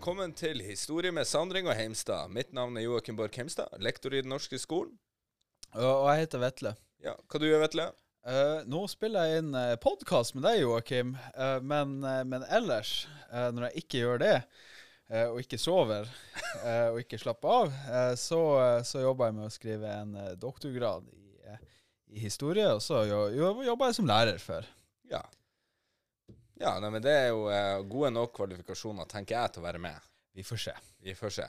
velkommen til Historie med Sandring og Heimstad. Mitt navn er Joakim Borch Heimstad, lektor i Den norske skolen. Og jeg heter Vetle. Ja, Hva du gjør Vetle? Uh, nå spiller jeg inn uh, podkast med deg, Joakim. Uh, men, uh, men ellers, eh, når jeg ikke gjør det, eh, og ikke sover, eh, og ikke slapper av, eh, så, eh, så jobber jeg med å skrive en eh, doktorgrad i, eh, i historie, og så jo, jo, jobber jeg som lærer før. Ja. Ja, nei, men Det er jo eh, gode nok kvalifikasjoner, tenker jeg, til å være med. Vi får se. Vi får se.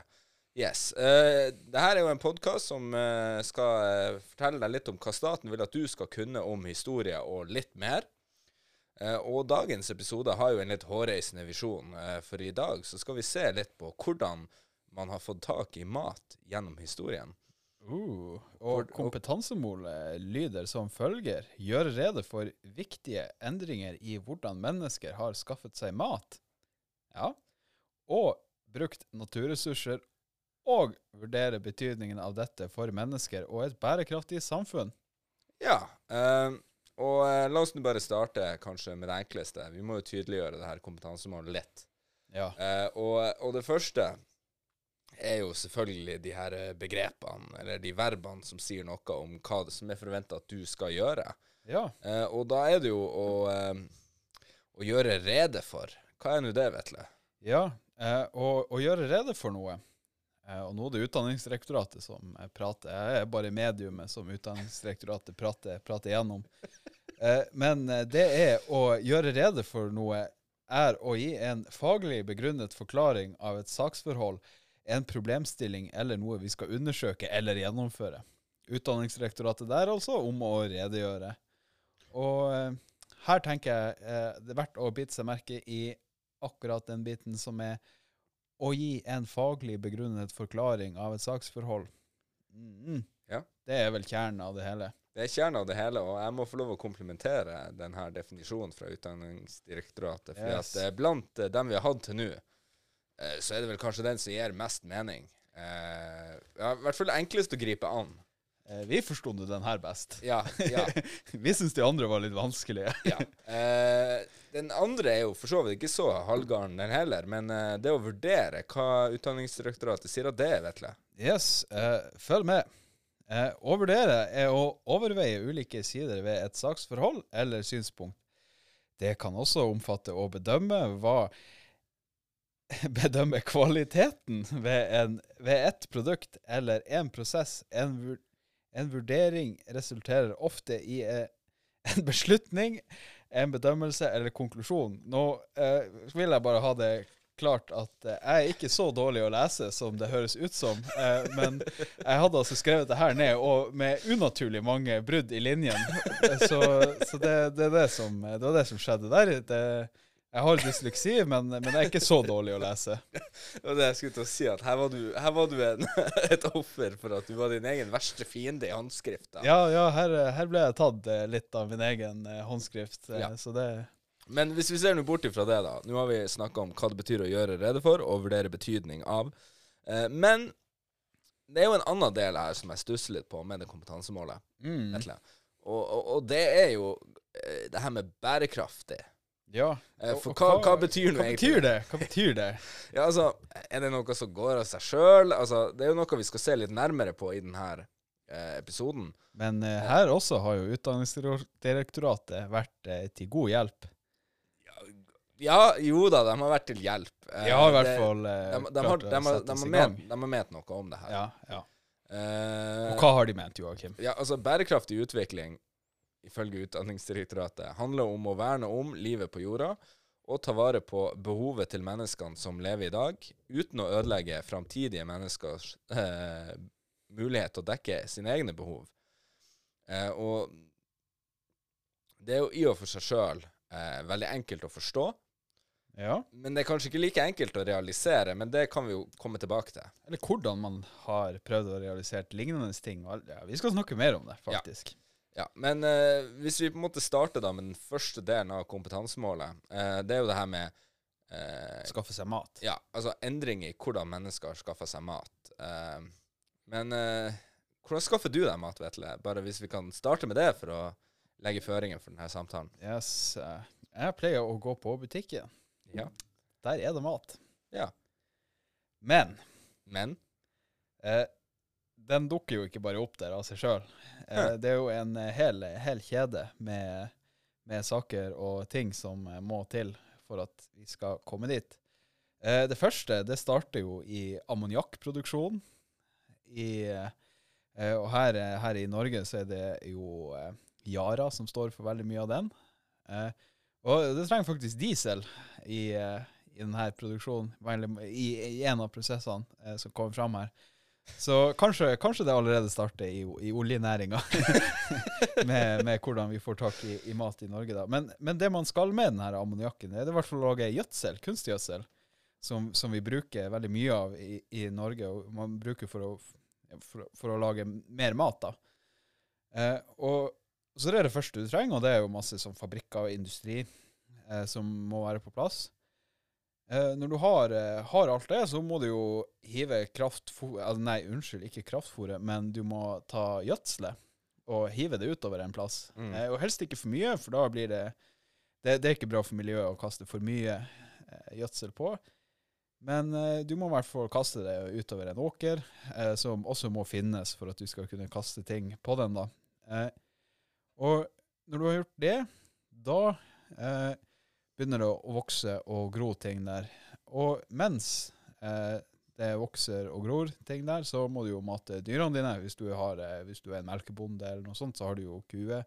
Yes. Uh, det her er jo en podkast som uh, skal uh, fortelle deg litt om hva staten vil at du skal kunne om historie, og litt mer. Og dagens episode har jo en litt hårreisende visjon, for i dag så skal vi se litt på hvordan man har fått tak i mat gjennom historien. Uh, og kompetansemålet lyder som følger. Gjøre rede for viktige endringer i hvordan mennesker har skaffet seg mat. Ja. Og brukt naturressurser. Og vurdere betydningen av dette for mennesker og et bærekraftig samfunn. Ja. eh, og eh, la oss nå bare starte kanskje med det enkleste. Vi må jo tydeliggjøre det her kompetansemålet litt. Ja. Eh, og, og det første er jo selvfølgelig de her eh, begrepene, eller de verbene som sier noe om hva det som er forventa at du skal gjøre. Ja. Eh, og da er det jo å, eh, å gjøre rede for. Hva er nå det, Vetle? ja. Eh, å, å, gjøre rede for noe. Eh, og nå er det Utdanningsdirektoratet som eh, prater. Jeg er bare mediumet som Utdanningsdirektoratet prater, prater gjennom. Eh, men det er å gjøre rede for noe er å gi en faglig begrunnet forklaring av et saksforhold, en problemstilling eller noe vi skal undersøke eller gjennomføre. Utdanningsdirektoratet der altså, om å redegjøre. Og eh, her tenker jeg eh, det er verdt å bite seg merke i akkurat den biten som er å gi en faglig begrunnet forklaring av et saksforhold. Mm. Ja. Det er vel kjernen av det hele. Det er kjernen av det hele, og jeg må få lov å komplementere denne definisjonen fra Utdanningsdirektoratet. For Yes. at eh, blant dem vi har hatt til nå, så er det vel kanskje den som gir mest mening. Uh, ja, I hvert fall enklest å gripe an. Uh, vi forsto den her best. Ja, ja. vi syns de andre var litt vanskelige. ja. Uh, den andre er jo for så vidt ikke så halvgaren, den heller. Men eh, det å vurdere hva Utdanningsdirektoratet sier at det er, Vetle. Yes, eh, følg med. Eh, å vurdere er å overveie ulike sider ved et saksforhold eller synspunkt. Det kan også omfatte å bedømme hva Bedømme kvaliteten ved, en, ved et produkt eller en prosess. En, en vurdering resulterer ofte i eh, en beslutning, en bedømmelse eller konklusjon. Nå eh, vil jeg bare ha det klart at eh, jeg er ikke så dårlig å lese som det høres ut som. Eh, men jeg hadde altså skrevet det her ned, og med unaturlig mange brudd i linjen. Så, så det, det, det, som, det var det som skjedde der. Det, jeg har dysleksi, men, men jeg er ikke så dårlig å lese. Det var det jeg skulle til å si, at her var du, her var du en, et offer for at du var din egen verste fiende i håndskrifta. Ja, ja her, her ble jeg tatt eh, litt av min egen eh, håndskrift. eh, Ja. Så det Men hvis vi ser nå bort ifra det, da. Nå har vi snakka om hva det betyr å gjøre rede for, og vurdere betydning av. Men det er jo en annen del her som jeg stusser litt på med det kompetansemålet. mm. Og, og, og det er jo det her med bærekraftig. Ja. Eh, for hva, hva betyr Hva betyr det? Hva betyr det? Ja, altså, Er det noe som går av seg sjøl? Altså, det er jo noe vi skal se litt nærmere på i denne eh, episoden. Men eh, her også har jo Utdanningsdirektoratet vært eh, til god hjelp. Ja, jo da, de har vært til hjelp. Eh, Ja, i hvert fall eh, De, de, har, de, har, de, har ment, de har ment noe om det her. Ja, ja. Eh, Og hva har de ment, Joakim? ja, altså Bærekraftig utvikling, ifølge Utdanningsdirektoratet, handler om å verne om livet på jorda og ta vare på behovet til menneskene som lever i dag, uten å ødelegge framtidige menneskers eh, mulighet til å dekke sine egne behov. Eh, og det er jo i og for seg sjøl eh, veldig enkelt å forstå, Ja. men det er kanskje ikke like enkelt å realisere, men det kan vi jo komme tilbake til. Eller hvordan man har prøvd å realisere lignende ting. Ja, vi skal snakke mer om det, faktisk. Ja, Men eh, hvis vi på en måte starter da med den første delen av kompetansemålet, eh, det er jo det her med eh, Skaffe seg mat. Ja, altså endring i hvordan mennesker skaffer seg mat. Eh, men eh, hvordan skaffer du deg mat, Vetle? Bare hvis vi kan starte med det for å legge føringer for denne samtalen. Yes. eh, Jeg pleier å gå på butikken. Ja. Der er det mat. Ja. Men Men eh, den dukker jo ikke bare opp der av seg sjøl. Eh, det er jo en eh, hel, hel kjede med, med saker og ting som eh, må til for at vi skal komme dit. Det første det starter jo i ammoniakkproduksjon. Og her, her i Norge så er det jo Yara som står for veldig mye av den. Og det trenger faktisk diesel i, i denne produksjonen, i, i en av prosessene som kommer fram her. Så kanskje, kanskje det allerede starter i, i oljenæringa, med, med hvordan vi får tak i, i mat i Norge. da. Men, men det man skal med denne ammoniakken, er det i hvert fall å lage gjødsel, kunstgjødsel, som, som vi bruker veldig mye av i, i Norge, og man bruker for å, for, for å lage mer mat. da. Eh, og så det er det første du trenger, og det er jo masse sånn fabrikker og industri eh, som må være på plass. Eh, når du har, eh, har alt det, så må du jo hive kraftfôr altså Nei, unnskyld, ikke kraftfôret, men du må ta gjødselet og hive det utover en plass. Mm. Eh, og helst ikke for mye, for da blir det Det, det er ikke bra for miljøet å kaste for mye eh, gjødsel på. Men eh, du må i hvert fall kaste det utover en åker, eh, som også må finnes for at du skal kunne kaste ting på den. da. Eh, og når du har gjort det, da begynner det å vokse og gro ting der. Og mens eh, det vokser og gror ting der, så må du jo mate dyrene dine. Hvis du, har, eh, hvis du er en melkebonde eller noe sånt, så har du jo kuer.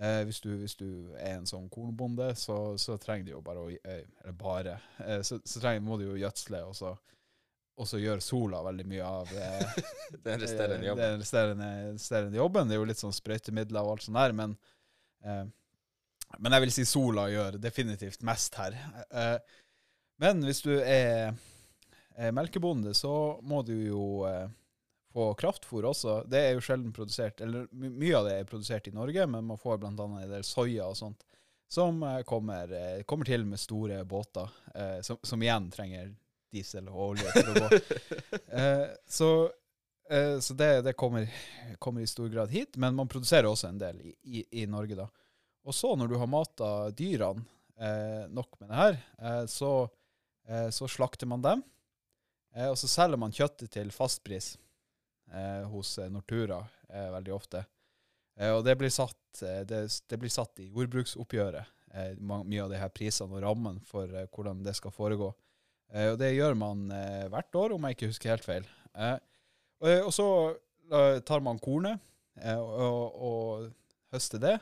Eh, hvis, du, hvis du er en sånn kornbonde, så, så trenger du jo bare å eh, Eller bare. Eh, så, så trenger, må du jo gjødsle, og så, og så gjør sola veldig mye av eh, den resterende jobben. Den resterende, jobben. Det er jo litt sånn sprøytemidler og alt sånt der, men eh, Men jeg vil si sola gjør definitivt mest her. Eh, men hvis du er, melkebonde, så må du jo eh, få kraftfôr også. Det er jo sjelden produsert, eller my mye av det er produsert i Norge, men man får bl.a. en del soya og sånt, som eh, kommer, kommer til med store båter, eh, som, som igjen trenger diesel og olje for å gå. Eh, så eh, så det, det kommer, kommer i stor grad hit, men man produserer også en del i, i, i Norge, da. Og så, når du har mata dyrene eh, nok med det her, eh, så, eh, så slakter man dem. Eh, og så selger man kjøttet til fastpris eh, hos eh, Nortura veldig ofte. Og det blir, satt, det, det blir satt i jordbruksoppgjøret, mye av de her prisene og rammen for hvordan det skal foregå. Og det gjør man hvert år, om jeg ikke husker helt feil. Og, og så tar man kornet eh, og, og høster det.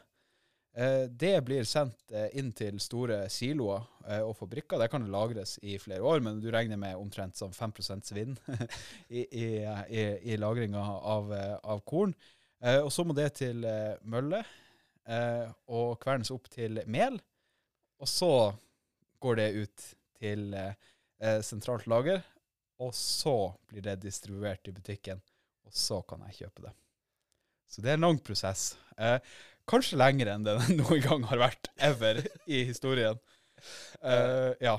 Eh, det blir sendt eh, inn til store siloer eh, og fabrikker. Der kan det lagres i flere år, men du regner med omtrent som 5 svinn i, i, i, i lagringa av, av korn. Og så må det til mølle og kvernes opp til mel. Og så går det ut til sentralt lager, og så blir det distribuert i butikken, og så kan jeg kjøpe det. Så det er en lang prosess. Eh, kanskje lenger enn det noen gang har vært ever i historien. Uh, ja.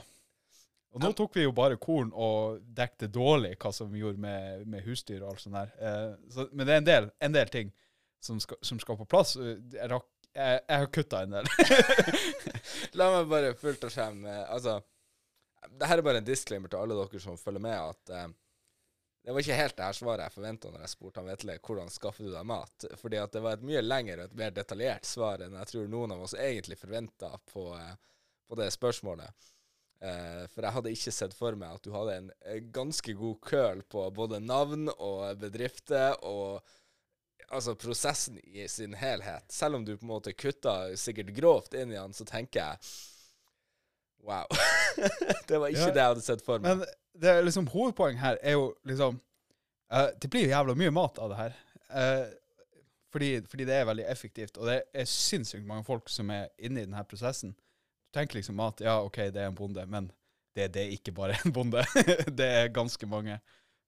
Og nå tok vi jo bare korn og dekte dårlig hva som vi gjorde med, med husdyr og alt sånt der. Uh, så, men det er en del, en del ting som skal, som skal på plass. Jeg, rakk, jeg, jeg har kutta en del. La meg bare fullt og skjem eh, Altså, det her er bare en disclaimer til alle dere som følger med, at eh, det var ikke helt det her svaret jeg forventa når jeg spurte han Vetle hvordan skaffer du deg mat. Fordi at det var et mye lengre og et mer detaljert svar enn jeg tror noen av oss egentlig forventa på, eh, på det spørsmålet. Eh, for jeg hadde ikke sett for meg at du hadde en eh, ganske god køl på både navn og bedrifter og altså prosessen i sin helhet. Selv om du på en måte kutta sikkert grovt inn i den, så tenker jeg Wow. det var ikke Ja, det jeg hadde sett for meg. Men det er liksom hovedpoeng her er jo liksom uh, Det blir jævla mye mat av det her. Uh, fordi, fordi det er veldig effektivt, og det er sinnssykt mange folk som er inne i denne prosessen. Du tenker liksom at ja, OK, det er en bonde, men det, det er ikke bare en bonde. det er ganske mange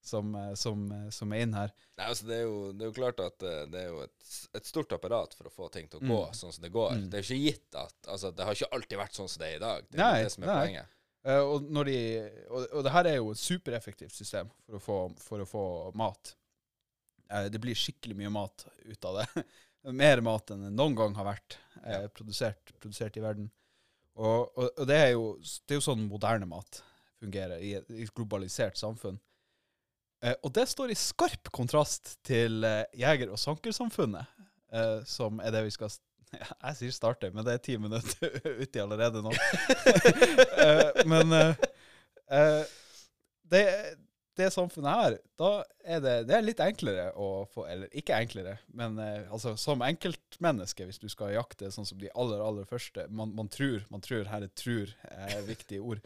som, eh, som, som er inne her. Nei, altså det, er jo, det er jo klart at det er jo et, et stort apparat for å få ting til å gå Mm. sånn som det går. Mm. Det er jo ikke gitt at altså, Det har ikke alltid vært sånn som det er i dag. Det er Nei, det som er nei. poenget. Eh, og, når de, og, og det her er jo et supereffektivt system for å få, for å få mat. Eh, det blir skikkelig mye mat ut av det. Mer mat enn det noen gang har vært eh, Ja. produsert, produsert i verden. Og, og, og det, er jo, det er jo sånn moderne mat fungerer i et, i et globalisert samfunn. Eh, og det står i skarp kontrast til eh, jeger- og sankersamfunnet, eh, som er det vi skal Jeg sier starte, men det er ti minutter uti allerede nå. Eh, men uh, uh, det, det samfunnet her, da er det, det er litt enklere å få Eller ikke enklere, men uh, altså som enkeltmenneske, hvis du skal jakte sånn som de aller, aller første Man, man tror, man tror, her er 'trur' er et viktig ord,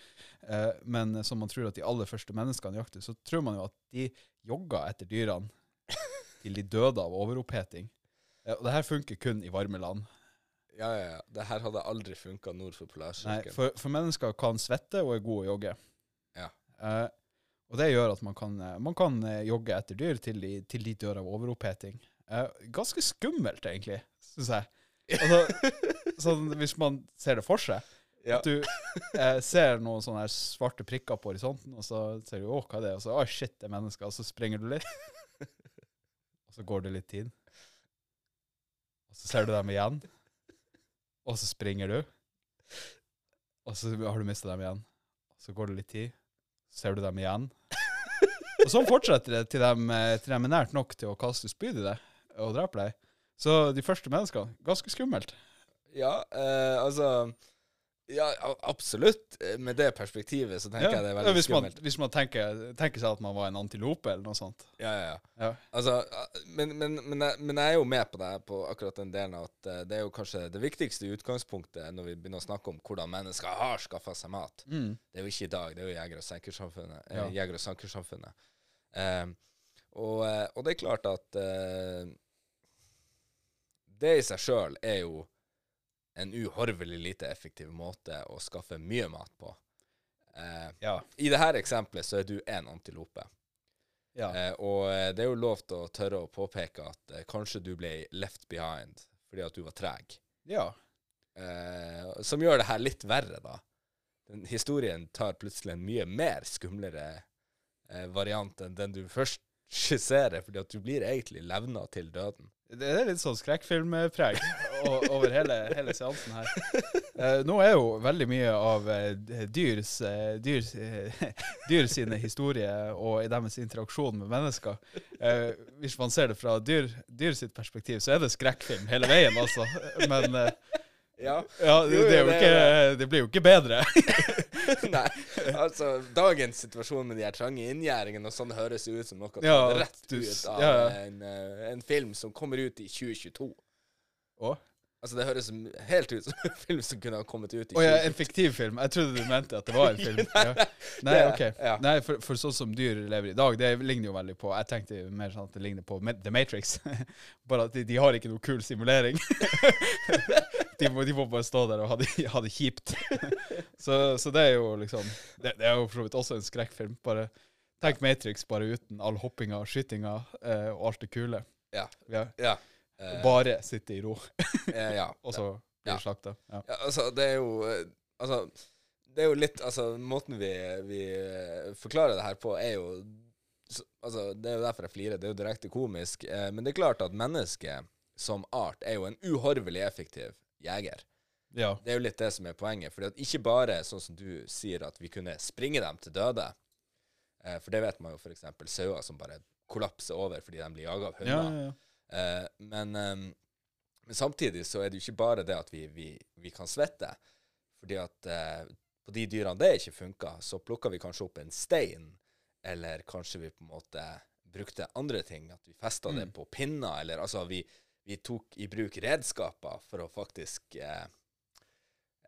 men som man tror at de aller første menneskene jakter, så tror man jo at de jogga etter dyrene til de døde av overoppheting. Eh, og det her funker kun i varme land. Ja, ja, ja. Det her hadde aldri funka nord for polarsirkelen. for, for mennesker kan svette og er gode å jogge. Ja. Eh, og det gjør at man kan, eh, man kan eh, jogge etter dyr til de, til de dør av overoppheting. Eh, ganske skummelt, egentlig, syns jeg. Altså, sånn, hvis man ser det for seg. Ja. At du eh, ser noen sånne her svarte prikker på horisonten, og så ser du 'å, hva er det?' Og så 'å, shit, det er mennesker', og så springer du litt. og så går det litt tid. Og så ser du dem igjen, og så springer du. Og så har du mista dem igjen. Så går det litt tid, så ser du dem igjen. Og sånn fortsetter det til de, eh, til de er nært nok til å kaste spyd i deg og drepe deg. Så de første menneskene, ganske skummelt. Ja, eh, altså Ja, absolutt. Eh, Med det perspektivet så tenker Ja. jeg det er Ja, veldig skummelt. man, hvis man tenker, tenker seg at man var en antilope eller noe sånt. Ja, ja, ja. Ja. Altså, men, men, men, jeg, men jeg er jo med på det på akkurat den delen at eh, det er jo kanskje det viktigste utgangspunktet når vi begynner å snakke om hvordan mennesker har skaffa seg mat. Mm. Det er jo ikke i dag, det er jo jeger- og sankersamfunnet. eh. Jeger- og sankersamfunnet. Eh, og, og det er klart at eh, det i seg sjøl er jo en uhorvelig lite effektiv måte å skaffe mye mat på. Eh, Ja. I dette eksempelet så er du én antilope. ja. Eh, og eh, det er jo lov til å tørre å påpeke at eh, kanskje du ble left behind fordi at du var treg. ja. Eh, som gjør det her litt verre, da. Den historien tar plutselig en mye mer skumlere eh, variant enn den du først skisserer, fordi at du blir egentlig levna til døden. Det er litt sånn skrekkfilmpreg over hele, hele seansen her. Eh, nå er jo veldig mye av eh, dyrs, eh, dyrs, eh, dyr sine historier og i deres interaksjon med mennesker eh, Hvis man ser det fra dyr, dyr sitt perspektiv, så er det skrekkfilm hele veien, altså. Men eh, Ja. ja, det, det, ikke, det blir jo ikke bedre. Nei, altså dagens situasjon med de her trange inngjerdingene og sånn høres ut som noe Ja, rett ut av ja. En, eh, en film som kommer ut i 2022. Å Altså Det høres helt ut som en film som kunne ha kommet ut i Å ja, en fiktiv film. Jeg trodde du mente at det var en film. Ja. Nei, ok. ja. Nei, for, for sånn som dyr lever i dag, det ligner jo veldig på Jeg tenkte mer sånn at det ligner på The Matrix. bare at de, de har ikke noe kul simulering. de, må, de må bare stå der og ha det, ha det kjipt. så, så det er jo liksom Det, det er jo for så vidt også en skrekkfilm. Bare Tenk Matrix bare uten all hoppinga og skytinga eh, og alt det kule. Ja. Ja. Ja. Eh, Bare sitte i ro, eh, ja. og så blir Ja. slakta. Ja. ja. Altså, det er jo eh, Altså, det er jo litt Altså, måten vi, vi eh, forklarer det her på, er jo så, Altså, det er jo derfor jeg flirer. Det er jo direkte komisk. Eh, men det er klart at mennesket som art er jo en uhorvelig effektiv jeger. ja. Det er jo litt det som er poenget. Fordi at ikke bare sånn som du sier, at vi kunne springe dem til døde. Eh, for det vet man jo f.eks. sauer som bare kollapser over fordi de blir jaga av hunder. Ja, ja, Eh, men, ehm, men samtidig så er det jo ikke bare det at vi, vi, vi kan svette. Fordi at uh, på de dyrene det ikke funka, så plukka vi kanskje opp en stein, eller kanskje vi på en måte brukte andre ting. At vi festa det Mm. på pinner, eller altså vi, vi tok i bruk redskaper for å faktisk eh,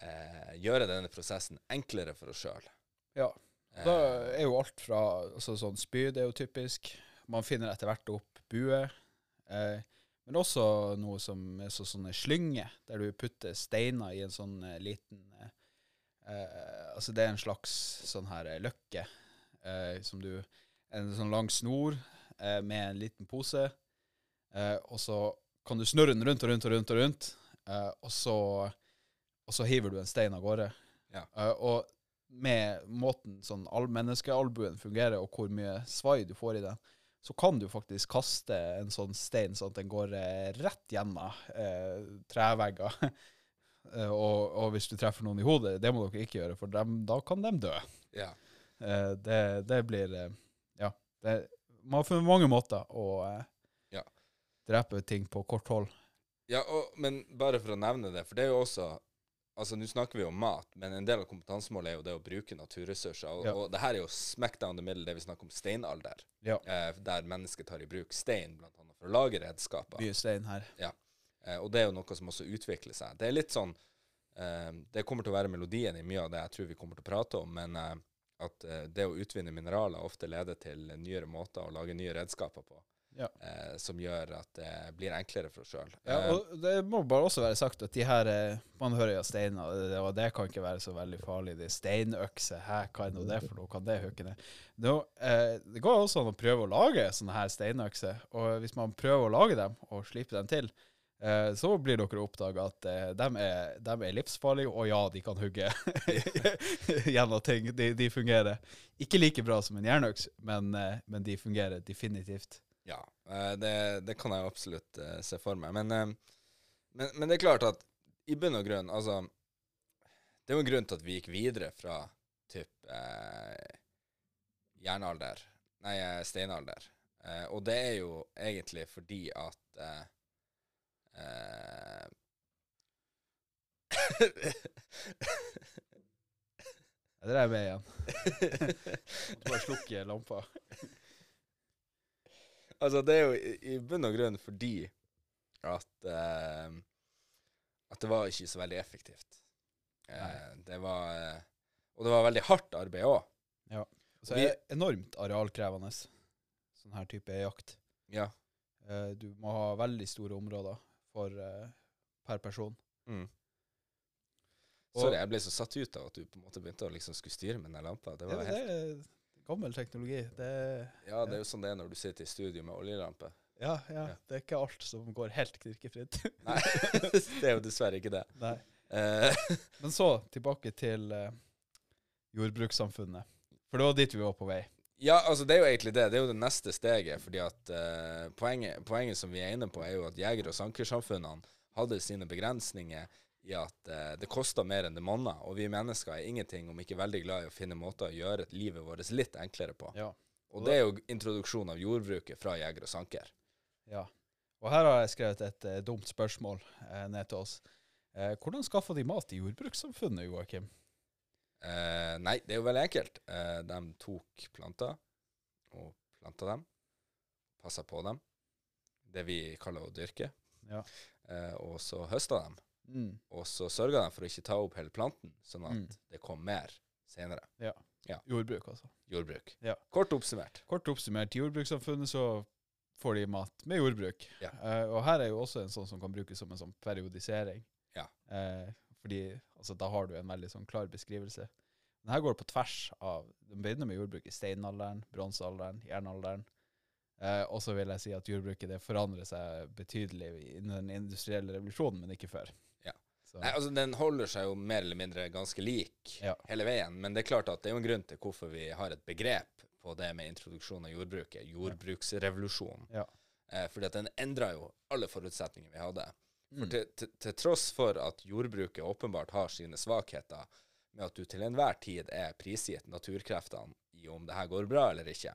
eh, gjøre denne prosessen enklere for oss sjøl. Ja. Da er jo alt fra altså sånn spyd er jo typisk. Man finner etter hvert opp bue. Eh, men også noe som er så, sånne slynger, der du putter steiner i en sånn eh, liten eh, eh, Altså det er en slags sånn her eh, løkke eh, som du En sånn lang snor eh, med en liten pose, eh, og så kan du snurre den rundt og rundt og rundt, og rundt, eh, og, så, og så hiver du en stein av gårde. Ja. Eh, og med måten sånn all menneskealbuen fungerer, og hvor mye svai du får i den, så kan du faktisk kaste en sånn stein sånn at den går eh, rett gjennom eh, trevegger. Eh, og, og hvis du treffer noen i hodet, det må dere ikke gjøre, for dem, da kan de dø. Ja. Eh, det, det blir eh, Ja. Det, man har funnet mange måter å eh, Ja. drepe ting på kort hold. Ja, og, men bare for å nevne det, for det er jo også Altså, Nå snakker vi om mat, men en del av kompetansemålet er jo det å bruke naturressurser. Og, Ja. og det her er jo smack down the middle, det vi snakker om steinalder. Ja. Eh, der mennesket tar i bruk stein, blant annet for å lage redskaper. Mye stein her. Eh, og det er jo noe som også utvikler seg. Det er litt sånn eh, Det kommer til å være melodien i mye av det jeg tror vi kommer til å prate om, men eh, at eh, det å utvinne mineraler ofte leder til nyere måter å lage nye redskaper på, Ja. eh, som gjør at det blir enklere for oss sjøl. Ja, og det må bare også være sagt at de her eh, Man hører jo steiner, og det, kan ikke være så veldig farlig. Det er steinøkse, hæ, hva er nå det for noe? Kan det hukke ned? Nå, eh, det går også an å prøve å lage sånne her steinøkser, og hvis man prøver å lage dem og slipe dem til, eh, så blir dere oppdaga at de er, de er livsfarlige, og ja, de kan hugge gjennom ting. De, de fungerer ikke like bra som en jernøks, men, eh, men de fungerer definitivt. Ja, eh, det, det kan jeg absolutt eh, se for meg. Men, eh, men, men det er klart at i bunn og grunn, altså Det er jo en grunn til at vi gikk videre fra typ eh, jernalder Nei, steinalder. Eh, og det er jo egentlig fordi at eh, Jeg drev med igjen. Bare slukke lampa. Altså, det er jo i, bunn og grunn fordi at uh, At det var ikke så veldig effektivt. Uh, det var uh, Og det var veldig hardt arbeid òg. Så Vi- det er enormt arealkrevende, sånn her type jakt. Ja. Du må ha veldig store områder for, per person. Mm. Sorry, jeg ble så satt ut av at du på en måte begynte å liksom skulle styre med den lampa. Det Det, var det helt, er gammel teknologi. Det, ja, det er jo sånn det er når du sitter i studio med oljelampe. ja, ja, Ja. det er ikke alt som går helt knirkefritt. Nei, det er jo dessverre ikke det. Nei. Eh, Men så tilbake til eh, jordbrukssamfunnet. For det var dit vi var på vei. Ja, altså det er jo egentlig det. Det er jo det neste steget. fordi at uh, poenget, poenget som vi er inne på, er jo at jeger- og sankersamfunnene hadde sine begrensninger i at eh, det koster mer enn det monner. Og vi mennesker er ingenting om ikke veldig glad i å finne måter å gjøre livet vårt litt enklere på. Ja. Og det er jo introduksjonen av jordbruket fra jeger og sanker. ja. Og her har jeg skrevet et eh, dumt spørsmål eh, ned til oss. Eh, hvordan skaffer de mat i jordbrukssamfunnet, Joakim? Eh, nei, det er jo veldig enkelt. Eh, de tok planter og planta dem. Passa på dem. Det vi kaller å dyrke. Ja. Og så høsta dem. Mm. Og så sørger de for å ikke ta opp hele planten, sånn at Mm. det kommer mer senere. Jordbruk, altså. Jordbruk. Ja. Kort oppsummert. Kort oppsummert, i jordbrukssamfunnet så får de mat med jordbruk. Ja. Uh, og her er jo også en sånn som kan brukes som en sånn periodisering. Ja. Uh, fordi altså, da har du en veldig sånn klar beskrivelse. Men her går på tvers av De begynner med jordbruk i steinalderen, bronsealderen, jernalderen. Eh, og så vil jeg si at jordbruket det forandrer seg betydelig innen den industrielle revolusjonen, men ikke før. Så, Nei, altså Den holder seg jo mer eller mindre ganske lik Ja. hele veien, men det er klart at det er jo en grunn til hvorfor vi har et begrep på det med introduksjon av jordbruket. Jordbruksrevolusjonen. Ja. Eh, fordi at den endra jo alle forutsetninger vi hadde. For Mm. til, til, til tross for at jordbruket åpenbart har sine svakheter, med at du til enhver tid er prisgitt naturkreftene i om det her går bra eller ikke,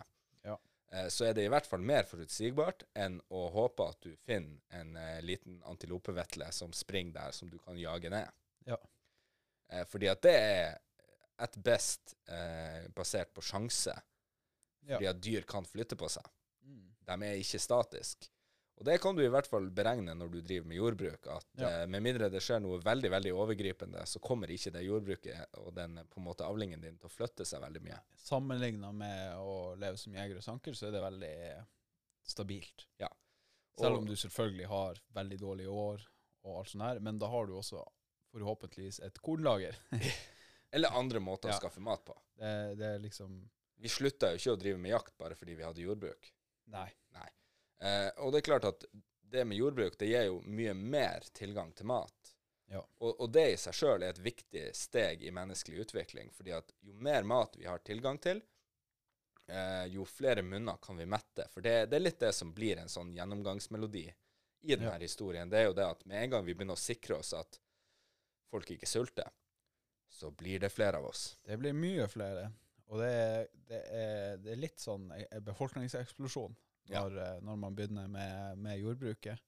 så er det i hvert fall mer forutsigbart enn å håpe at du finner en eh, liten antilopevetle som springer der, som du kan jage ned. Ja. Eh, fordi at det er et best eh, basert på sjanse, Ja. fordi at dyr kan flytte på seg. Mm. De er ikke statiske. Og det kan du i hvert fall beregne når du driver med jordbruk, at Ja. eh, med mindre det skjer noe veldig veldig overgripende, så kommer ikke det jordbruket og den på en måte avlingen din til å flytte seg veldig mye. Sammenligna med å leve som jeger og sanker, så er det veldig stabilt. Ja. Selv om du selvfølgelig har veldig dårlige år og alt sånt her, men da har du også forhåpentligvis et kornlager. Eller andre måter Ja. å skaffe mat på. Det, det er liksom Vi slutta jo ikke å drive med jakt bare fordi vi hadde jordbruk. Nei. Nei. Eh, og det er klart at det med jordbruk det gir jo mye mer tilgang til mat. Ja. Og, og det i seg sjøl er et viktig steg i menneskelig utvikling. fordi at jo mer mat vi har tilgang til, eh, jo flere munner kan vi mette. For det, det er litt det som blir en sånn gjennomgangsmelodi i denne Ja. historien. Det er jo det at med en gang vi begynner å sikre oss at folk ikke sulter, så blir det flere av oss. Det blir mye flere. Og det er, det er, det er litt sånn en befolkningseksplosjon Ja. Når, ja. når man begynner med, med jordbruket.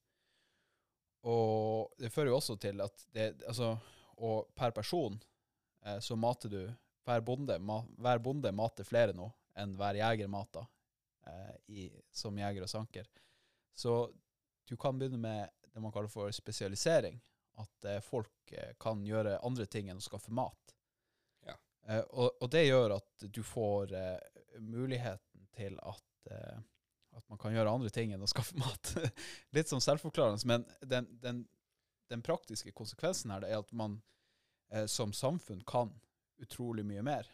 Og det fører jo også til at det Altså, og per person eh, så mater du Hver bonde, ma, hver bonde mater flere nå enn hver jeger mater eh, i, som jeger og sanker. Så du kan begynne med det man kaller for spesialisering. At eh, folk eh, kan gjøre andre ting enn å skaffe mat. Ja. Eh, og, og det gjør at du får eh, muligheten til at, eh, at man kan gjøre andre ting enn å skaffe mat. Litt som selvforklarende, men den, den, den praktiske konsekvensen her det er at man eh, som samfunn kan utrolig mye mer.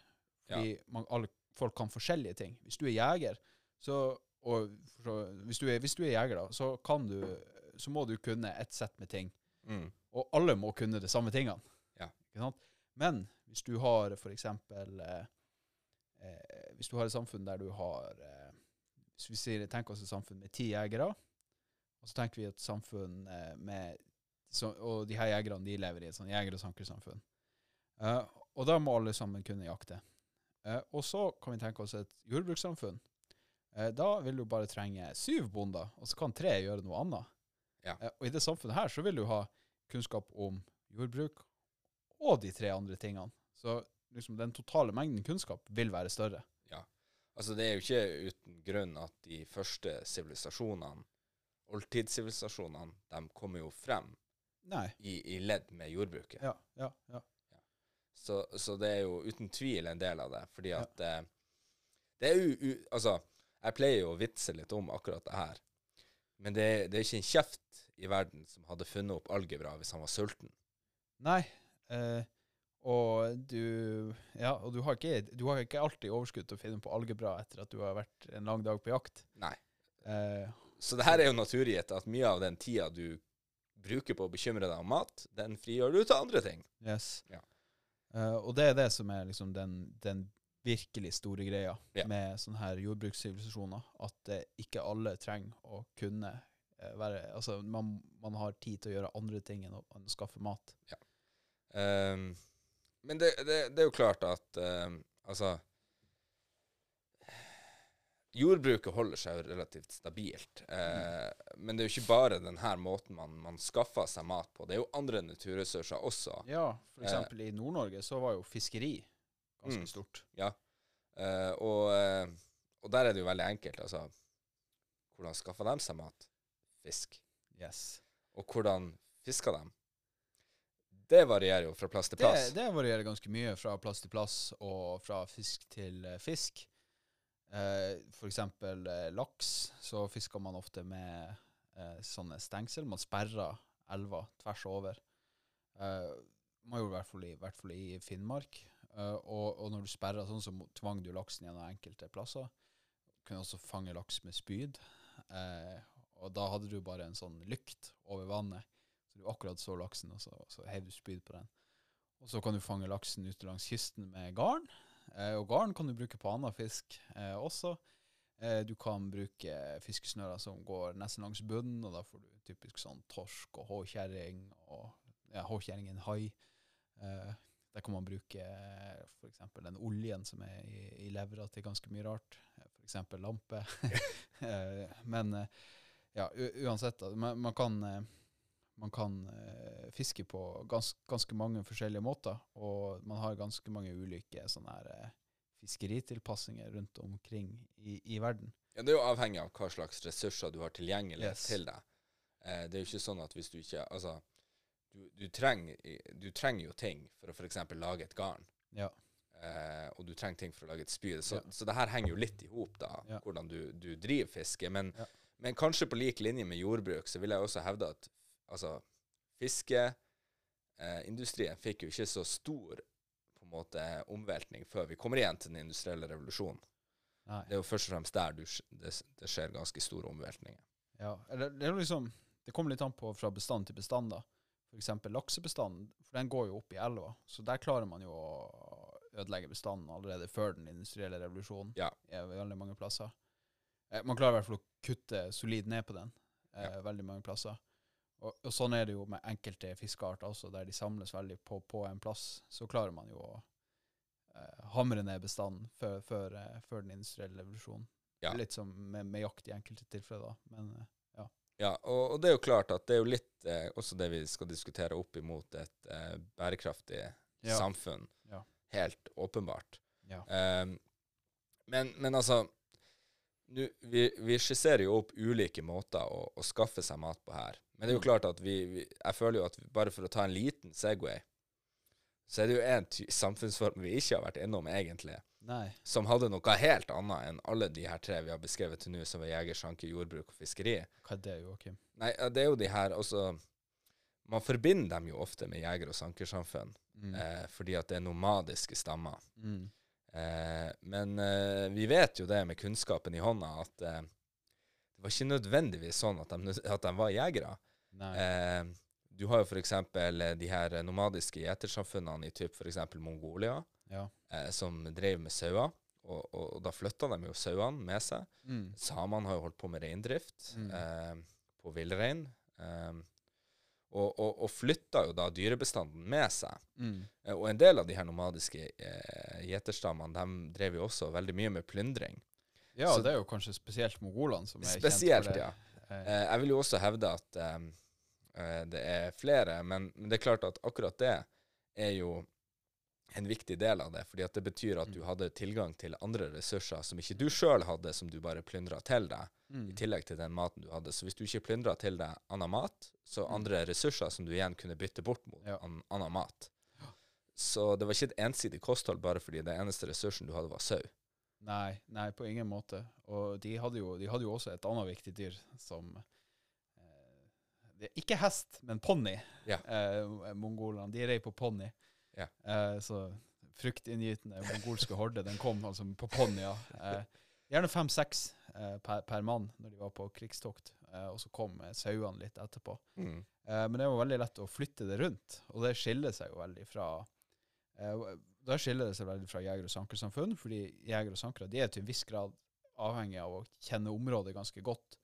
Fordi man, alle folk kan forskjellige ting. Hvis du er jeger, så, og så, hvis, du er, hvis du er jeger, da, så kan du så må du kunne et sett med ting. Mm. Og alle må kunne de samme tingene. Ja. Men hvis du har eksempel eh, eh, Hvis du har et samfunn der du har eh, Hvis vi sier, tenker oss et samfunn med ti jegere, og så tenker vi et samfunn eh, med så, Og de her jegerne de lever i et sånn jeger- og sankersamfunn. Uh, og da må alle sammen kunne jakte. Uh, og så kan vi tenke oss et jordbrukssamfunn. Uh, da vil du bare trenge syv bonder, og så kan tre gjøre noe annet. Ja. Og i det samfunnet her så vil du ha kunnskap om jordbruk og de tre andre tingene. Så liksom den totale mengden kunnskap vil være større. Altså, det er jo ikke uten grunn at de første sivilisasjonene, oldtidssivilisasjonene, de kommer jo frem Nei. i, i ledd med jordbruket. Ja, ja, ja. Så, så det er jo uten tvil en del av det. Fordi at ja. det er jo Altså, jeg pleier jo å vitse litt om akkurat det her. Men det, det er ikke en kjeft i verden som hadde funnet opp algebra hvis han var sulten. Nei. Eh, og du Ja, og du har, ikke, du har ikke alltid overskudd til å finne på algebra etter at du har vært en lang dag på jakt. Nei. Eh, Så det her er jo naturgitt at mye av den tida du bruker på å bekymre deg om mat, den frigjør du til andre ting. yes. Ja. Eh, og det er det som er liksom den, den virkelig store greia Ja. med sånne her jordbrukssivilisasjoner. At eh, ikke alle trenger å kunne eh, være Altså, man, man har tid til å gjøre andre ting enn å, enn å skaffe mat. Ja. Ehm, men det, det, det er jo klart at uh, altså Jordbruket holder seg jo relativt stabilt. Eh, Men det er jo ikke bare denne måten man, man skaffer seg mat på. Det er jo andre naturressurser også. Ja, for Uh, eksempel i Nord-Norge så var jo fiskeri ganske Mm. stort. Eh, og, eh, og der er det jo veldig enkelt. Altså, hvordan skaffer de seg mat? Fisk. Yes. Og hvordan fisker de? Det varierer jo fra plass til plass. det varierer ganske mye fra plass til plass, og fra fisk til eh, fisk. Eh, eksempel eh, laks, så fisker man ofte med eh, sånne stengsel. Man sperrer elva tvers over. Eh, man gjorde det i hvert fall i, hvert fall i Finnmark. Eh, og, og når du sperrer sånn, så tvang du laksen gjennom enkelte plasser. Du kunne også fange laks med spyd. Eh, og da hadde du bare en sånn lykt over vannet. Du akkurat så laksen, og så, så heiv du spyd på den. Og så kan du fange laksen ute langs kysten med garn. Eh, og garn kan du bruke på annen fisk eh, også. Eh, du kan bruke fiskesnører som går nesten langs bunnen, og da får du typisk sånn torsk og håkjerring. Og ja, en hai. Eh, der kan man bruke f.eks. den oljen som er i, i levra til ganske mye rart. F.eks. For eksempel lampe. Eh, Men eh, ja, uansett. Man, man kan eh, man kan eh, fiske på gans, ganske mange forskjellige måter, og man har ganske mange ulike sånne her eh, fiskeritilpassinger rundt omkring i, i verden. Ja, Det er jo avhengig av hva slags ressurser du har tilgjengelig Yes. til deg. Eh, det er jo ikke sånn at hvis du ikke Altså, du, du, trenger, du trenger jo ting for å f.eks. lage et garn. Ja. Eh, og du trenger ting for å lage et spyd. Så, Ja. så det her henger jo litt i hop, da, hvordan du, du driver fiske. Men, men kanskje på lik linje med jordbruk, så vil jeg også hevde at altså, fiskeindustrien fikk jo ikke så stor på en måte omveltning før vi kommer igjen til den industrielle revolusjonen. Nei. Det er jo først og fremst der du, det, det skjer ganske store omveltninger. Ja, eller det jo liksom Det kommer litt an på fra bestand til bestand, da. Eksempel laksebestanden, for den går jo opp i elva. Så der klarer man jo å ødelegge bestanden allerede før den industrielle revolusjonen. Ja. I veldig mange plasser. Eh, man klarer i hvert fall å kutte solid ned på den. ja. Veldig mange plasser. Og, og sånn er det jo med enkelte fiskearter også, der de samles veldig på, på en plass. Så klarer man jo å eh, hamre ned bestanden før, før, eh, før den industrielle revolusjonen. Ja. Litt som med, med jakt i enkelte tilfeller, da. Men eh, Ja, og, og det er jo klart at det er jo litt eh, også det vi skal diskutere opp imot et eh, bærekraftig Ja. samfunn. Ja. Helt åpenbart. ja. Um, men, men altså nu, vi, vi skisserer jo opp ulike måter å, å skaffe seg mat på her. Men det er jo klart at vi, vi Jeg føler jo at bare for å ta en liten Segway, så er det jo en samfunnsform vi ikke har vært innom, egentlig, Nei. som hadde noe helt annet enn alle de her tre vi har beskrevet til nå, som er jeger, sjanke, jordbruk og fiskeri. Hva er det, Joakim? Nei, det er jo de her altså Man forbinder dem jo ofte med jeger- og sankersamfunn, Mm. eh, fordi at det er nomadiske stammer. Mm. Eh, men eh, vi vet jo det med kunnskapen i hånda, at eh, det var ikke nødvendigvis sånn at de, at de var jegere. Eh, du har jo f.eks. de her nomadiske gjetersamfunnene i typ f.eks. Mongolia, ja. eh, som drev med sauer. Og, og, og da flytta de jo sauene med seg. Mm. Samene har jo holdt på med reindrift Mm. eh, på villrein. Eh, og, og, og flytta jo da dyrebestanden med seg. Mm. Eh, Og en del av de her nomadiske eh, gjeterstammene de drev jo også veldig mye med plyndring. Ja, Så- det er jo kanskje spesielt mongolene som er Spesielt, kjent for det. ja. Eh, Eh, jeg vil jo også hevde at eh, eh, det er flere, men, men det er klart at akkurat det er jo en viktig del av det. fordi at det betyr at du Mm. hadde tilgang til andre ressurser som ikke du sjøl hadde, som du bare plyndra til deg. i mm. tillegg til den maten du hadde. Så hvis du ikke plyndra til deg annen mat, så Mm. andre ressurser som du igjen kunne bytte bort mot Ja. an, annen mat. Så det var ikke et ensidig kosthold bare fordi den eneste ressursen du hadde, var sau. Nei, nei, på ingen måte. Og de hadde jo, de hadde jo også et annet viktig dyr som eh, Ikke hest, men ponni. Ja. Eh, mongolene. De rei på ponni. Ja. Eh, så fruktinngytende mongolske horde, den kom altså på ponnier. Eh, gjerne fem-seks eh, per, per mann når de var på krigstokt. Eh, og så kom eh, sauene litt etterpå. Mm. Eh, men det var veldig lett å flytte det rundt, og det skiller seg jo veldig fra Da skiller det seg veldig fra jeger- og sankersamfunn, fordi jegere og sankere de er til en viss grad avhengig av å kjenne området ganske godt.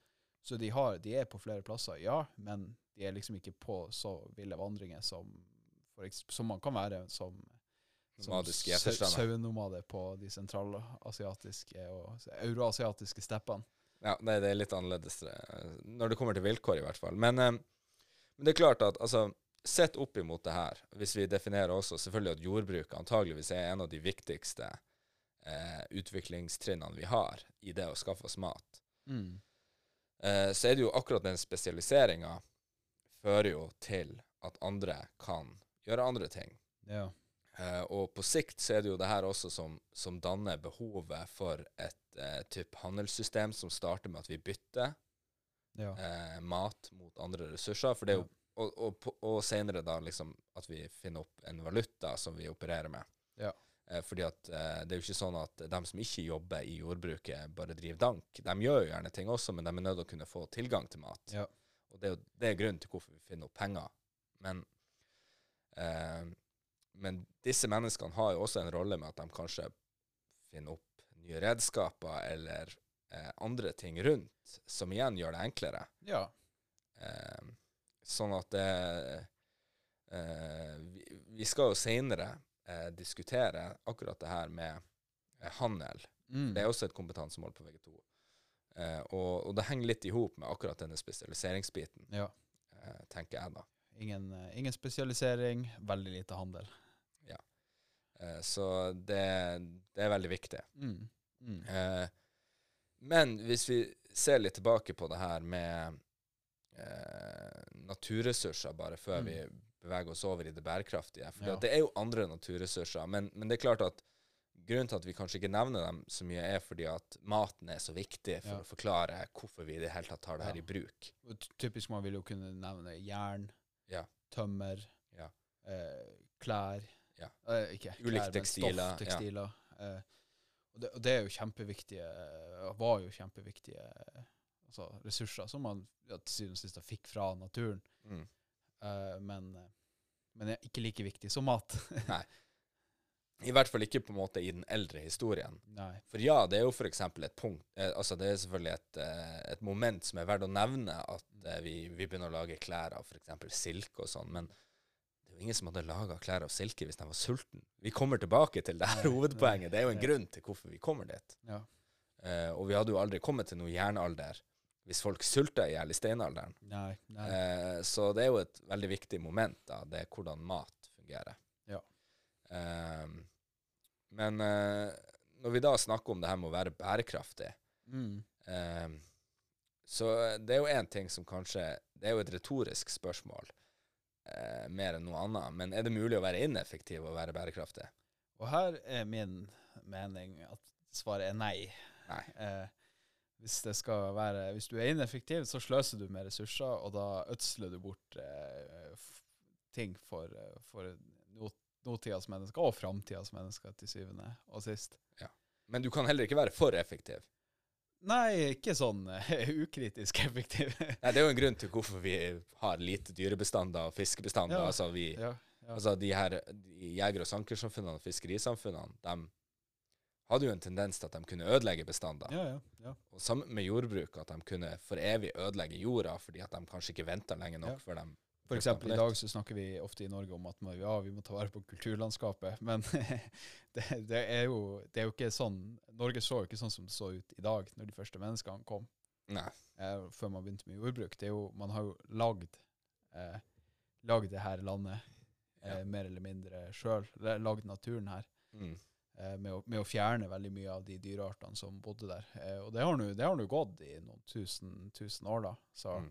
Så de, har, de er på flere plasser, ja, men de er liksom ikke på så ville vandringer som, som man kan være som, som sauenomade på de sentralasiatiske og euroasiatiske steppene. Ja, nei, det er litt annerledes eh, når det kommer til vilkår, i hvert fall. Men, eh, men det er klart at altså, sett opp imot det her, hvis vi definerer også selvfølgelig at jordbruk antageligvis er en av de viktigste eh, utviklingstrinnene vi har i det å skaffe oss mat, Mm. eh, så er det jo akkurat den spesialiseringa fører jo til at andre kan gjøre andre ting. Ja. Eh, og på sikt så er det jo det her også som, som danner behovet for et eh, type handelssystem som starter med at vi bytter ja. eh, mat mot andre ressurser. For det er jo, og, og, og senere da liksom at vi finner opp en valuta som vi opererer med. Ja. Eh, fordi at eh, det er jo ikke sånn at de som ikke jobber i jordbruket, bare driver dank. De gjør jo gjerne ting også, men de er nødt til å kunne få tilgang til mat. Ja. Og det er det er grunnen til hvorfor vi finner opp penger. Men, eh, men disse menneskene har jo også en rolle med at de kanskje finner opp nye redskaper eller eh, andre ting rundt, som igjen gjør det enklere. ja. Eh, sånn at det eh, vi, vi skal jo seinere eh, diskutere akkurat det her med eh, handel. Mm. Det er også et kompetansemål på VG2. Eh, og, og det henger litt i hop med akkurat denne spesialiseringsbiten, ja. eh, tenker jeg da. Ingen, eh, ingen spesialisering, veldig lite handel. Eh, så det, det er veldig viktig. Mm. Mm. Eh, men hvis vi ser litt tilbake på det her med eh, naturressurser, bare før Mm. vi beveger oss over i det bærekraftige. For Ja. det er jo andre naturressurser, men, men det er klart at grunnen til at vi kanskje ikke nevner dem så mye, er fordi at maten er så viktig for Ja. å forklare hvorfor vi i det hele tatt tar det her i bruk. Og Typisk man vil jo kunne nevne jern, Ja. tømmer, Ja. eh, klær Ja. eh, Ikke Ulike tekstiler, ja. Eh, og, det, og det er jo kjempeviktige eh, Var jo kjempeviktige eh, altså, ressurser som man ja, til syvende og sist fikk fra naturen. Mm. Uh, men, eh, men er ikke like viktig som mat. Nei. I hvert fall ikke på en måte i den eldre historien. Nei. For ja, det er jo f.eks. et punkt eh, Altså det er selvfølgelig et, eh, et moment som er verdt å nevne, at eh, vi, vi begynner å lage klær av f.eks. silke og sånn, men det er jo ingen som hadde laga klær av silke hvis de var sulten. Vi kommer tilbake til det her hovedpoenget. Det er jo en grunn til hvorfor vi kommer dit. Ja. Eh, og vi hadde jo aldri kommet til noe jernalder hvis folk sulter i hjel i steinalderen. Nei. nei. Eh, så det er jo et veldig viktig moment, da, det er hvordan mat fungerer. Ja. Eh, men eh, når vi da snakker om det her med å være bærekraftig, Mm. eh, så det er jo én ting som kanskje Det er jo et retorisk spørsmål eh, mer enn noe annet. Men er det mulig å være ineffektiv og være bærekraftig? Og her er min mening at svaret er nei. Nei. Eh, hvis, være, hvis du er ineffektiv, så sløser du med ressurser, og da ødsler du bort eh, ting for, eh, for not nåtidas mennesker og framtidas mennesker, til syvende og sist. Men du kan heller ikke være for effektiv. Nei, ikke sånn uh, ukritisk effektiv. Nei, Det er jo en grunn til hvorfor vi har lite dyrebestander og fiskebestander. Ja. Altså, vi, ja, ja. altså de her de jeger- og sankersamfunnene og fiskerisamfunnene, de hadde jo en tendens til at de kunne ødelegge bestander. ja, ja, ja. Og sammen med jordbruk, at de kunne for evig ødelegge jorda fordi at de kanskje ikke venta lenge nok før de For eksempel i dag så snakker vi ofte i Norge om at man, ja, vi må ta vare på kulturlandskapet, men det, det, er jo, det er jo ikke sånn Norge så jo ikke sånn som det så ut i dag, når de første menneskene kom, Nei. eh, før man begynte med jordbruk. Det er jo, man har jo lagd, eh, lagd det her landet eh, Ja. mer eller mindre sjøl. Lagd naturen her. Mm. Eh, med, å, med å fjerne veldig mye av de dyreartene som bodde der. Eh, og det har nå- det har nå gått i noen tusen, tusen år, da. Så Mm.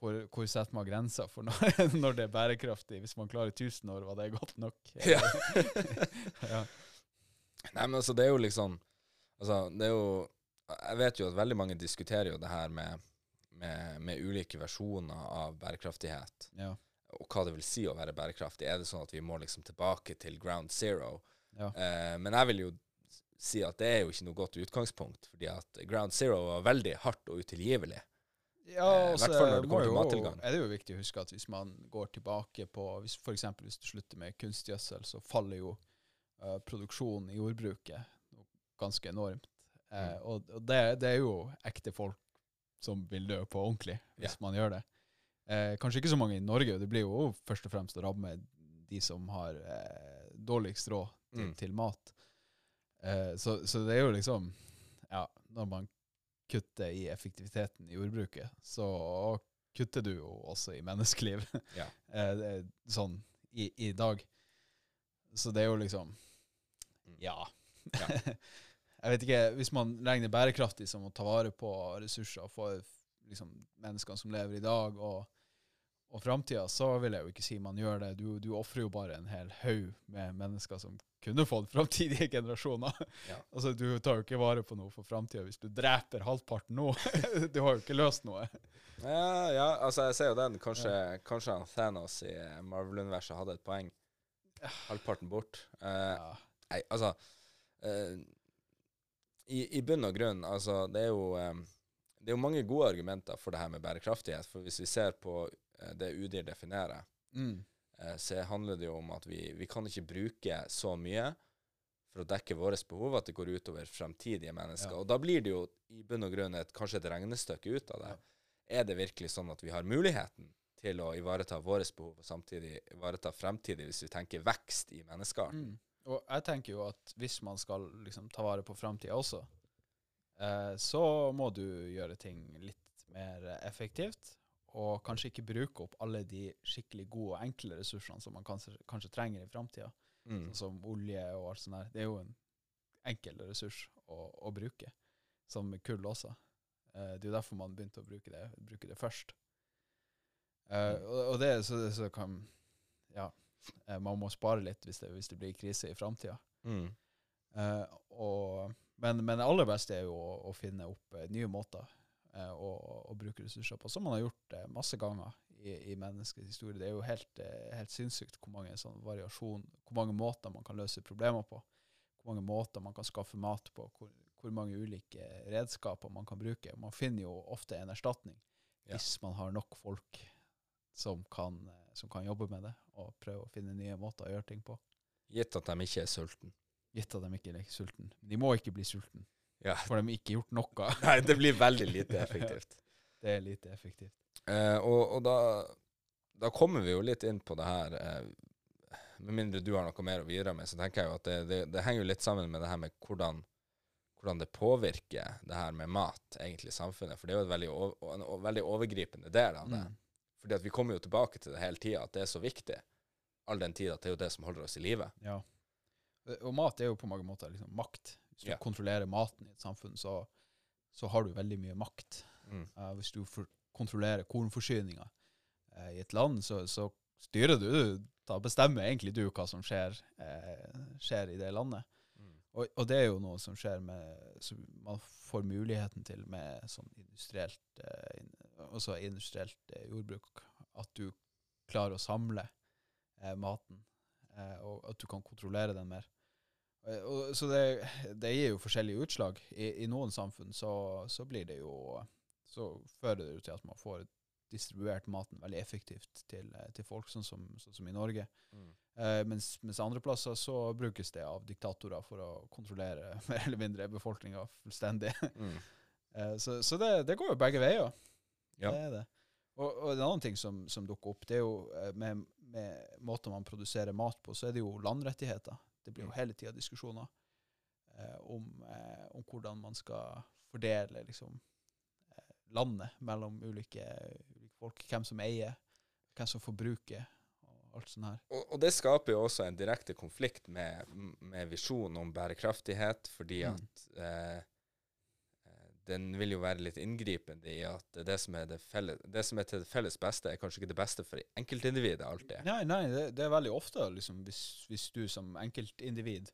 hvor, hvor setter man grensa for når, når det er bærekraftig? Hvis man klarer 1000 år, var det godt nok? Ja. ja. Nei, men altså, det er jo liksom Altså, det er jo Jeg vet jo at veldig mange diskuterer jo det her med, med, med ulike versjoner av bærekraftighet. Ja. Og hva det vil si å være bærekraftig. Er det sånn at vi må liksom tilbake til ground zero? Ja. Eh, men jeg vil jo si at det er jo ikke noe godt utgangspunkt, fordi at ground zero var veldig hardt og utilgivelig. Ja, Eh, og så er det jo viktig å huske at hvis man går tilbake på hvis, eksempel hvis du slutter med kunstgjødsel, så faller jo uh, produksjonen i jordbruket ganske enormt. Eh, Mm. Og, og det, det er jo ekte folk som vil dø på ordentlig, hvis yeah. man gjør det. Eh, kanskje ikke så mange i Norge, det blir jo først og fremst å ramme de som har dårligst råd til, Mm. til mat. Eh, så, så det er jo liksom Ja, når man kutter i effektiviteten i jordbruket, så kutter du jo også i menneskeliv. Ja. Eh, sånn i, i dag. Så det er jo liksom Mm. Ja. Ja. Jeg vet ikke, Hvis man regner bærekraftig som å ta vare på ressurser for liksom, menneskene som lever i dag og, og framtida, så vil jeg jo ikke si man gjør det. Du, du ofrer jo bare en hel haug med mennesker som kunne fått framtidige generasjoner. Ja. Altså, Du tar jo ikke vare på noe for framtida hvis du dreper halvparten nå. du har jo ikke løst noe. Ja, ja, altså jeg ser jo den. Kanskje, kanskje Thanos i Marvel-universet hadde et poeng. Halvparten bort. Uh, Ja. Nei, altså uh, i, I bunn og grunn, altså det er jo um, Det er jo mange gode argumenter for det her med bærekraftighet. For hvis vi ser på det UDIR definerer, Mm. Eh, så handler det jo om at vi, vi kan ikke bruke så mye for å dekke våre behov at det går utover fremtidige mennesker. Ja. Og da blir det jo i bunn og grunn et, kanskje et regnestykke ut av det. Er det virkelig sånn at vi har muligheten til å ivareta våre behov, og samtidig ivareta fremtidig, hvis vi tenker vekst i menneskearten? Mm. Og jeg tenker jo at hvis man skal liksom ta vare på framtida også, eh, så må du gjøre ting litt mer effektivt. Og kanskje ikke bruke opp alle de skikkelig gode og enkle ressursene som man kanskje, kanskje trenger i framtida, Mm. sånn som olje og alt sånt der. Det er jo en enkel ressurs å, å bruke, som kull også. Eh, det er jo derfor man begynte å bruke det, bruke det først. Eh, Mm. og, og det så, så kan Ja. Eh, man må spare litt hvis det, hvis det blir krise i framtida. Mm. Men, men det aller beste er jo å, å finne opp nye måter eh, og bruke ressurser på, som man har gjort eh, masse ganger i, i menneskets historie. Det er jo helt, eh, helt sinnssykt hvor mange sånn variasjon, hvor mange måter man kan løse problemer på. Hvor mange måter man kan skaffe mat på, hvor, hvor mange ulike redskaper man kan bruke. Man finner jo ofte en erstatning Ja. hvis man har nok folk som kan, som kan jobbe med det, og prøve å finne nye måter å gjøre ting på. Gitt at de ikke er sultne. Gitt at de ikke er sultne. De må ikke bli sultne, Ja. for de har ikke gjort noe. Nei, det blir veldig lite effektivt. Det er lite effektivt. Eh, og, og da da kommer vi jo litt inn på det her eh, Med mindre du har noe mer å bidra med, så tenker jeg jo at det, det, det henger jo litt sammen med det her med hvordan, hvordan det påvirker det her med mat, egentlig, i samfunnet. For det er jo veldig, over, en veldig overgripende del av det. Mm. Fordi at vi kommer jo tilbake til det hele tida, at det er så viktig. All den tid at det er jo det som holder oss i live. Ja. Og mat er jo på mange måter liksom makt. Hvis du yeah. kontrollerer maten i et samfunn, så, så har du veldig mye makt. Mm. Uh, hvis du kontrollerer kornforsyninga uh, i et land, så, så styrer du. Da bestemmer egentlig du hva som skjer, uh, skjer i det landet. Mm. Og, og det er jo noe som skjer med Som man får muligheten til med sånn industrielt eh, in, industrielt eh, jordbruk. At du klarer å samle eh, maten, eh, og at du kan kontrollere den mer. Eh, og, så det, det gir jo forskjellige utslag. I, i noen samfunn så, så blir det jo Så fører det jo til at man får distribuert maten veldig effektivt til, eh, til folk, sånn som, sånn som i Norge. Mm. Eh, mens, mens andre plasser så brukes det av diktatorer for å kontrollere mer eller mindre befolkninga fullstendig. Mm. Eh, så så det, det går jo begge veier. Ja. Det er det. Og, og en annen ting som, som dukker opp, det er jo eh, med, med måten man produserer mat på, så er det jo landrettigheter. Det blir jo Mm. hele tida diskusjoner eh, om, eh, om hvordan man skal fordele liksom, eh, landet mellom ulike, ulike folk. Hvem som eier, hvem som forbruker, og alt sånt her. Og, og det skaper jo også en direkte konflikt med, med visjonen om bærekraftighet, fordi Mm. at eh, den vil jo være litt inngripende i at det som, er det, felles, det som er til det felles beste, er kanskje ikke det beste for enkeltindividet alltid. Nei, nei, det, det er veldig ofte liksom, hvis, hvis du som enkeltindivid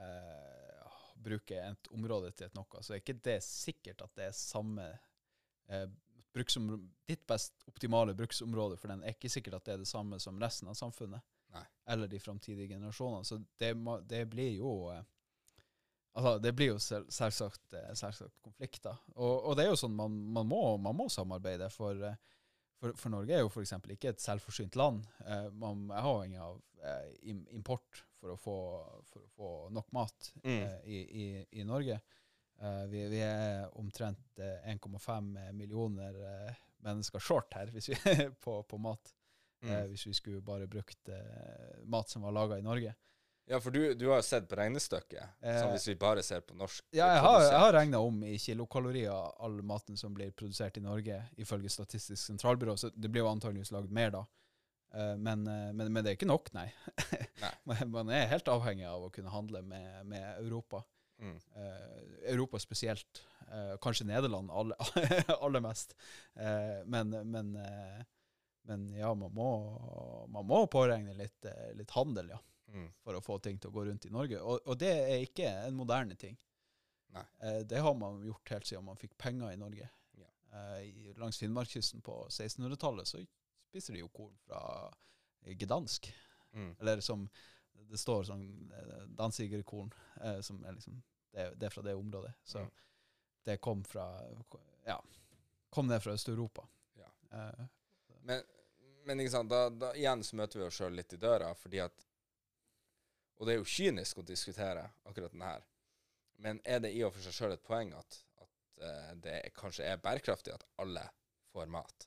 eh, bruker et område til et noe, så er ikke det sikkert at det er samme eh, Ditt best optimale bruksområde for den er ikke sikkert at det er det samme som resten av samfunnet. Nei. Eller de framtidige generasjonene. Så det, det blir jo eh, Altså, det blir jo selv, selvsagt, eh, selvsagt konflikter. Og, og det er jo sånn man, man, må, man må samarbeide, for eh, for, for Norge er jo f.eks. ikke et selvforsynt land. Eh, man er avhengig av eh, import for å få, for å få nok mat Mm. eh, i, i, i Norge. Eh, vi, vi er omtrent eh, 1,5 millioner mennesker short her hvis vi på, på mat. Eh, Mm. hvis vi skulle bare brukt mat som var laga i Norge. Ja, for du, du har jo sett på regnestykket, Eh, sånn hvis vi bare ser på norsk Ja, jeg har, jeg har regna om i kilokalorier all maten som blir produsert i Norge, ifølge Statistisk sentralbyrå. Så det blir jo antageligvis lagd mer da. Eh, men, eh, men, men det er ikke nok, nei. Nei. Man- er helt avhengig av å kunne handle med, med Europa. Mm. Eh, Europa spesielt. Kanskje Nederland aller, mest. Men, men, men ja, man må, man må påregne litt, litt handel, ja Mm. for å få ting til å gå rundt i Norge. Og, og det er ikke en moderne ting. Nei. Eh, det har man gjort helt siden man fikk penger i Norge. Ja. Eh, langs Finnmarkskysten på 1600-tallet så spiser de jo korn fra Gdansk. Mm. Eller som det står sånn eh, dansigerkorn, eh, som er liksom det, det er fra det området. Så Mm. det kom fra Ja, kom ned fra Øst-Europa. Ja. Eh, Men, men ikke sant, da, da igjen så møter vi oss sjøl litt i døra, fordi at Og det er jo kynisk å diskutere akkurat den her, men er det i og for seg sjøl et poeng at, at uh, det kanskje er bærekraftig at alle får mat?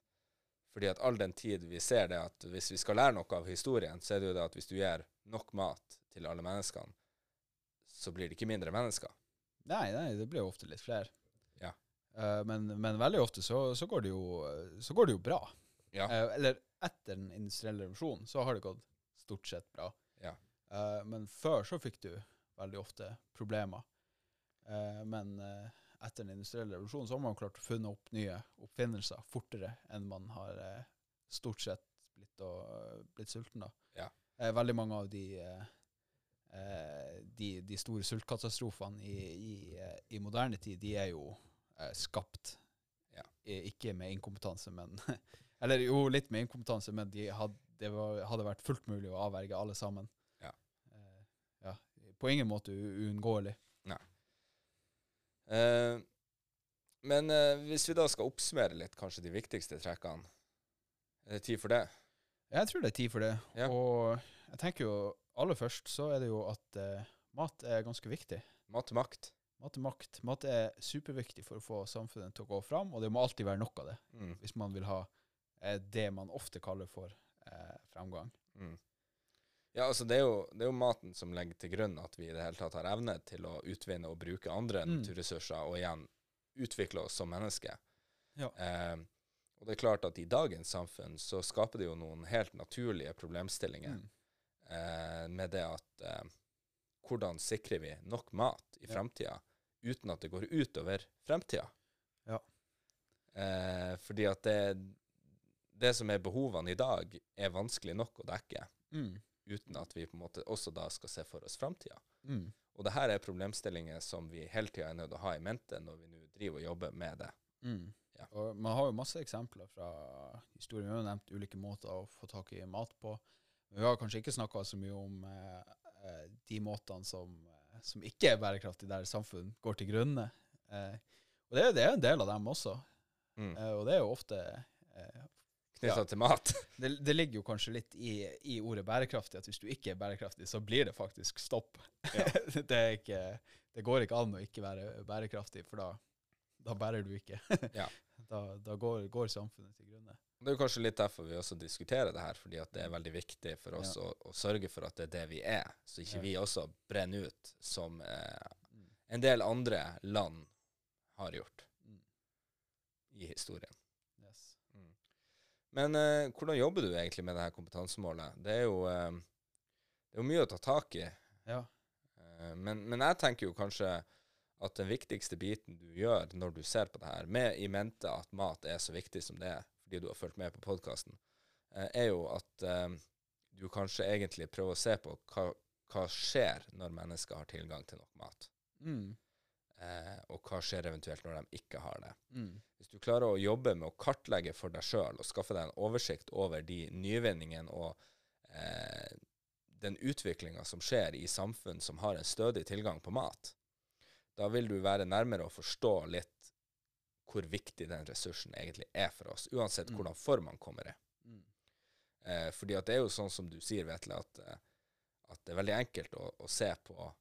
Fordi at all den tid vi ser det at hvis vi skal lære noe av historien, så er det jo det at hvis du gir nok mat til alle menneskene, så blir det ikke mindre mennesker. Nei, nei, det blir jo ofte litt flere. Ja. Uh, men, men veldig ofte så, så, går det jo, så går det jo bra. Ja. Uh, eller etter den industrielle revolusjonen så har det gått stort sett bra. Ja. Eh, men før så fikk du veldig ofte problemer. Uh, men uh, etter den industrielle revolusjonen så har man klart å funne opp nye oppfinnelser fortere enn man har stort sett blitt, og, blitt sulten. da. Ja. Veldig mange av de de, de store sultkatastrofene i, i, i moderne tid, de er jo skapt. Ja. Ikke med inkompetanse, men Eller jo, litt med inkompetanse, men de hadde, det var, hadde vært fullt mulig å avverge alle sammen. Eh. På ingen måte uunngåelig. Nei. Eh, men eh, hvis vi da skal oppsummere litt kanskje de viktigste trekkene, er det tid for det? Jeg tror det er tid for det. Ja. Og jeg tenker jo aller først så er det jo at eh, mat er ganske viktig. Mat er makt. Mat er makt. Mat er superviktig for å få samfunnet til å gå fram, og det må alltid være nok av det. Mm. hvis man vil ha er det man ofte kaller for eh, fremgang. Mm. Ja, altså det er, jo, det er jo maten som legger til grunn at vi i det hele tatt har evne til å utvinne og bruke andre Mm. naturressurser, og igjen utvikle oss som mennesker. Ja. Eh, og det er klart at i dagens samfunn så skaper det jo noen helt naturlige problemstillinger Mm. eh, med det at eh, hvordan sikrer vi nok mat i Ja. uten at det går utover fremtida? Ja. Eh, fordi at det, det som er behovene i dag, er vanskelig nok å dekke Mm. Uten at vi på en måte også da skal se for oss framtida. Mm. Og det her er problemstillinger som vi hele tida er nødt til å ha i mente når vi nå driver og jobber med det. Mm. Ja. Og man har jo masse eksempler fra historien. Vi har nevnt ulike måter å få tak i mat på. Men vi har kanskje ikke snakka så mye om eh, eh, de måtene som, eh, som ikke er bærekraftige, der samfunn går til grunne. Eh, og det, det er en del av dem også. Mm. Eh, og det er jo ofte eh, Knytta Ja. til mat. det, det ligger jo kanskje litt i, i ordet bærekraftig, at hvis du ikke er bærekraftig, så blir det faktisk stopp. det, er ikke, det går ikke an å ikke være bærekraftig, for da, da bærer du ikke. Ja. Da, da går, går samfunnet til grunne. Det er jo kanskje litt derfor vi også diskuterer det her, fordi det er veldig viktig for oss Ja. å, å sørge for at det er det vi er, så ikke Ja. vi også brenner ut som eh, en del andre land har gjort Mm. i historien. Yes. Men eh, hvordan jobber du egentlig med det her kompetansemålet? Det er jo, eh, det er jo mye å ta tak i. Ja. Eh, men, men jeg tenker jo kanskje at den viktigste biten du gjør når du ser på det her, med i mente at mat er så viktig som det er, fordi du har fulgt med på podkasten, er jo at eh, du kanskje egentlig prøver å se på hva, hva skjer når mennesker har tilgang til nok mat, Mm. Eh, og hva skjer eventuelt når de ikke har det. Mm. Hvis du klarer å jobbe med å kartlegge for deg sjøl og skaffe deg en oversikt over de nyvinningene og eh, den utviklinga som skjer i samfunn som har en stødig tilgang på mat, da vil du være nærmere å forstå litt hvor viktig den ressursen egentlig er for oss, uansett Mm. hvordan form man kommer i. Mm. Eh, fordi at det er jo sånn som du sier, Vetle, at, eh, at det er veldig enkelt å, å se på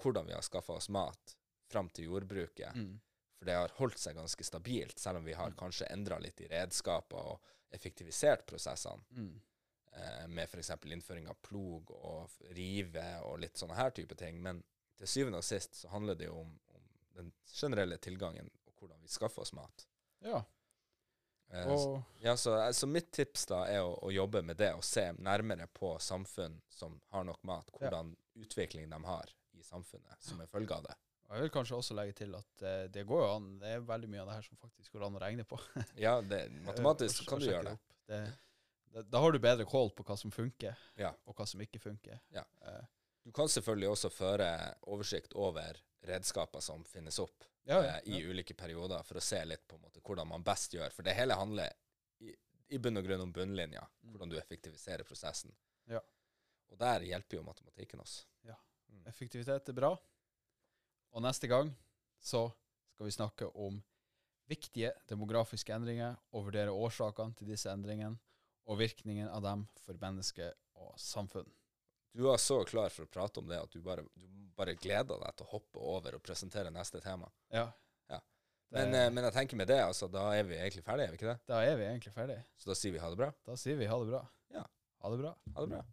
hvordan vi har skaffa oss mat fram til jordbruket. Mm. For det har holdt seg ganske stabilt, selv om vi har Mm. kanskje endra litt i redskaper og effektivisert prosessene, Mm. eh, med f.eks. innføring av plog og rive og litt sånne her type ting. Men til syvende og sist så handler det jo om, om den generelle tilgangen og hvordan vi skaffer oss mat. Ja. Eh, så, ja, så, eh, så mitt tips da er å, å jobbe med det og se nærmere på samfunn som har nok mat, hvordan utvikling de har i samfunnet som en følge av det. Og jeg vil kanskje også legge til at uh, det går jo an. Det er veldig mye av det her som faktisk går an å regne på. Ja, det, matematisk Og- kan du gjøre det. opp. det. Da, har du bedre kål på hva som funker, Ja. og hva som ikke funker. Ja. Eh, Du kan selvfølgelig også føre oversikt over redskaper som finnes opp ja, eh, i ulike perioder, for å se litt på en måte hvordan man best gjør. For det hele handler i, i bunn og grunn om bunnlinja, Mm. hvordan du effektiviserer prosessen. Ja. Og der hjelper jo matematikken oss. Effektivitet er bra. Og neste gang så skal vi snakke om viktige demografiske endringer og vurdere årsakene til disse endringene og virkningen av dem for menneske og samfunn. Du var så klar for å prate om det at du bare, du bare gleder deg til å hoppe over og presentere neste tema. Ja. Ja. Men, det, men jeg tenker med det, altså, da er vi egentlig ferdige, er vi ikke det? da er vi egentlig ferdige. Så da sier vi ha det bra. Da sier vi ha det bra. Ja. Ha det bra. Ha det bra.